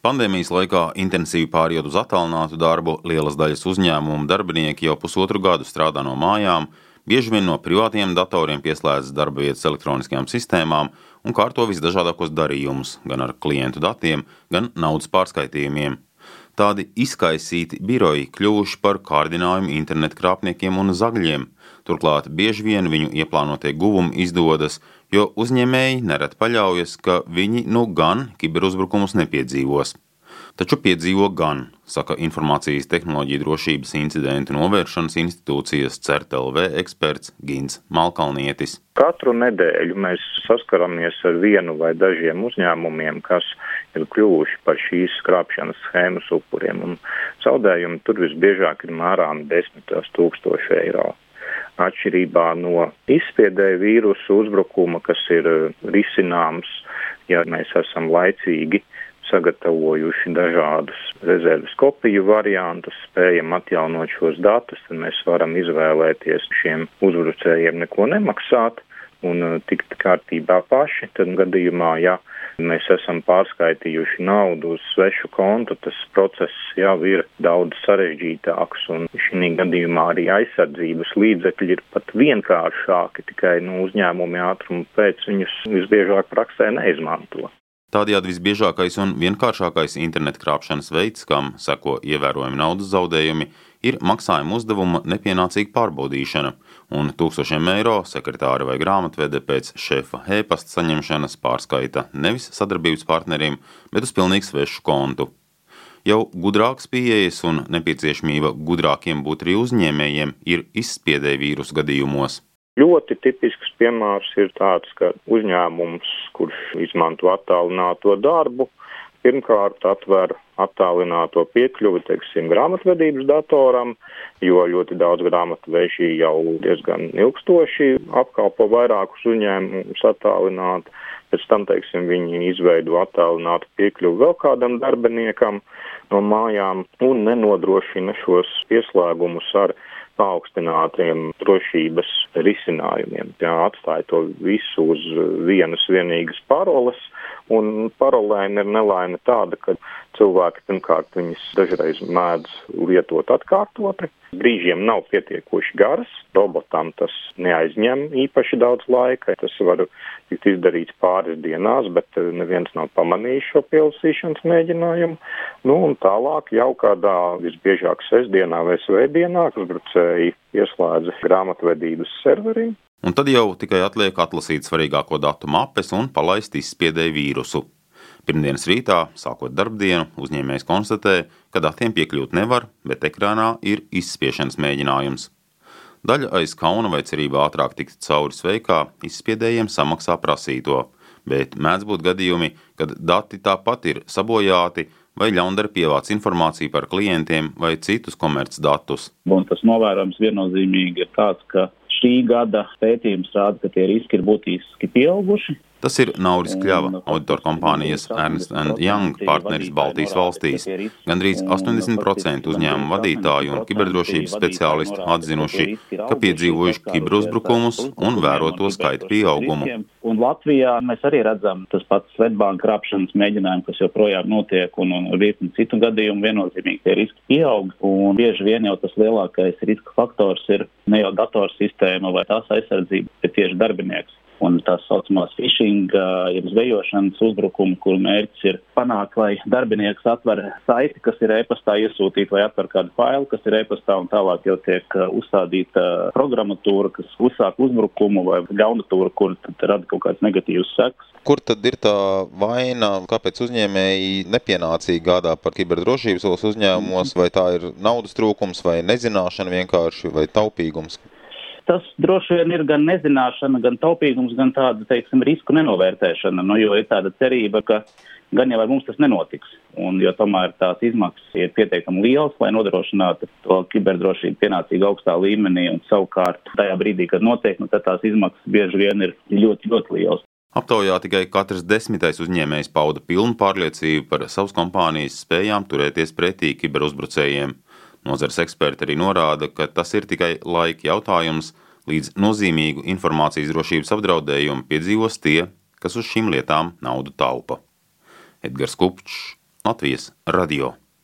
Pandēmijas laikā intensīvi pārējot uz attālinātu darbu, lielas daļas uzņēmumu darbinieki jau pusotru gadu strādā no mājām, bieži vien no privātiem datoriem pieslēdzas darba vietas elektroniskajām sistēmām un kārto visdažādākos darījumus, gan ar klientu datiem, gan naudas pārskaitījumiem. Tādi izkaisīti biroji kļuvuši par kārdinājumu internetkrāpniekiem un zagļiem. Turklāt bieži vien viņu ieplānotie guvumi izdodas, jo uzņēmēji nereti paļaujas, ka viņi nu gan kiberuzbrukumus nepiedzīvos. Taču piedzīvo gan, saka Informācijas tehnoloģiju drošības incidentu novēršanas institūcijas CERTLV eksperts Gins Malkalnietis. Katru nedēļu mēs saskaramies ar vienu vai dažiem uzņēmumiem, kas ir kļuvuši par šīs krāpšanas schēmas upuriem, un zaudējumi tur visbiežāk ir mērām desmitos tūkstoši eiro atšķirībā no izspiedēja vīrusu uzbrukuma, kas ir eh, risināms, ja mēs esam laicīgi sagatavojuši dažādus rezerves kopiju variantus, spējam atjaunot šos datus, tad mēs varam izvēlēties šiem uzbrucējiem neko nemaksāt un eh, tikt kārtībā paši. Tad gadījumā, ja mēs esam pārskaitījuši naudu uz svešu kontu, tas process jau ir daudz sarežģītāks, un šī gadījumā arī aizsardzības līdzekļi ir pat vienkāršāki, tikai nu, uzņēmumi ātrumu pēc viņus visbiežāk praksē neizmanto. Tādējādi visbiežākais un vienkāršākais internetkrāpšanas veids, kam seko ievērojami naudas zaudējumi, ir maksājuma uzdevuma nepienācīga pārbaudīšana, un tūkstošiem eiro sekretāra vai grāmatvede pēc šefa e-pasta saņemšanas pārskaita nevis sadarbības partneriem, bet uz pilnīgi svešu kontu. Jau gudrāks pieejas un nepieciešamība gudrākiem būt arī uzņēmējiem ir izspiedēja vīrusu gadījumos. Ļoti tipisks piemērs ir tāds, ka uzņēmums, kurš izmanto attālināto darbu, pirmkārt atver attālināto piekļuvi, teiksim, grāmatvedības datoram, jo ļoti daudz grāmatveži jau diezgan ilgstoši apkalpo vairākus uzņēmumus attālināt. Pēc tam, teiksim, viņi izveido attālinātu piekļuvi vēl kādam darbiniekam no mājām un nenodrošina šos pieslēgumus ar paaugstinātiem drošības risinājumiem. Jā, atstāja to visu uz vienas vienīgas paroles, un parolēm ir nelaime tāda, ka cilvēki pirmkārt viņas dažreiz mēdz lietot atkārtoti, brīžiem nav pietiekoši garas, robotām tas neaizņem īpaši daudz laika, tas var tikt izdarīts pāris dienās, bet neviens nav pamanījis šo pielasīšanas mēģinājumu. Nu, un tālāk jau kādā visbiežāk sestdienā vai svētdienā uzbrucēji ieslēdza grāmatvedības serverī. Un tad jau tikai atliek atlasīt svarīgāko datu mapes un palaist izspiedēju vīrusu. Pirmdienas rītā, sākot darbdienu, uzņēmējs konstatē, ka datiem piekļūt nevar, bet ekrānā ir izspiešanas mēģinājums. Daļa aiz kauna vai cerībā ātrāk tikt cauri sveikā, izspiedējiem samaksā prasīto, bet mēdz būt gadījumi, kad dati tāpat ir sabojāti vai ļaundari pievāc informāciju par klientiem vai citus komercdatus. Un tas novērojums viennozīmīgi ir tāds, ka šī gada pētījums rāda, ka tie riski ir būtiski pieauguši. Tas ir Nauris Kļava, auditor kompānijas Ernst Young partneris Baltijas valstīs. Gandrīz 80% uzņēmumu vadītāju un kiberdrošības speciālistu atzinuši, ka piedzīvojuši kiberuzbrukumus un vēro to skaitu pieaugumu. Un Latvijā mēs arī redzam tas pats Svetbānka krāpšanas mēģinājumi, kas joprojām notiek, un, un virkni citu gadījumu viennozīmīgi tie riski pieaug. Un bieži vien jau tas lielākais riska faktors ir ne jau datorsistēma vai tās aizsardzība, bet tieši darbinieks un tā saucamās phishing, jeb zvejošanas uzbrukumi, kur mērķis ir panākt, lai darbinieks atver saiti, kas ir e-pastā iesūtīta, vai atver kādu failu, kas ir e-pastā, un tālāk jau tiek uzstādīta programmatūra, kas uzsāk uzbrukumu vai ļaunatūra, kur rada kaut kāds negatīvs seks. Kur tad ir tā vaina, kāpēc uzņēmēji nepienācīgi gādā par kiberdrošības uzņēmumos, vai tā ir naudas trūkums, vai nezināšana vienkārši, vai taupīgums? Tas droši vien ir gan nezināšana, gan taupīgums, gan tāda, teiksim, risku nenovērtēšana, nu, jo ir tāda cerība, ka gan jau ar mums tas nenotiks. Un, jo tomēr tās izmaksas ir pietiekami lielas, lai nodrošinātu to kiberdrošību pienācīgi augstā līmenī, un savukārt tajā brīdī, kad notiek, nu, tad tās izmaksas bieži vien ir ļoti, ļoti lielas. Aptaujā tikai katrs desmitais uzņēmējs pauda pilnu pārliecību par savas kompānijas spējām turēties pretī kiberuzbrucējiem. Nozares eksperti arī norāda, ka tas ir tikai laika jautājums, līdz nozīmīgu informācijas drošības apdraudējumu piedzīvos tie, kas uz šīm lietām naudu taupa. Edgars Kupčs, Latvijas radio.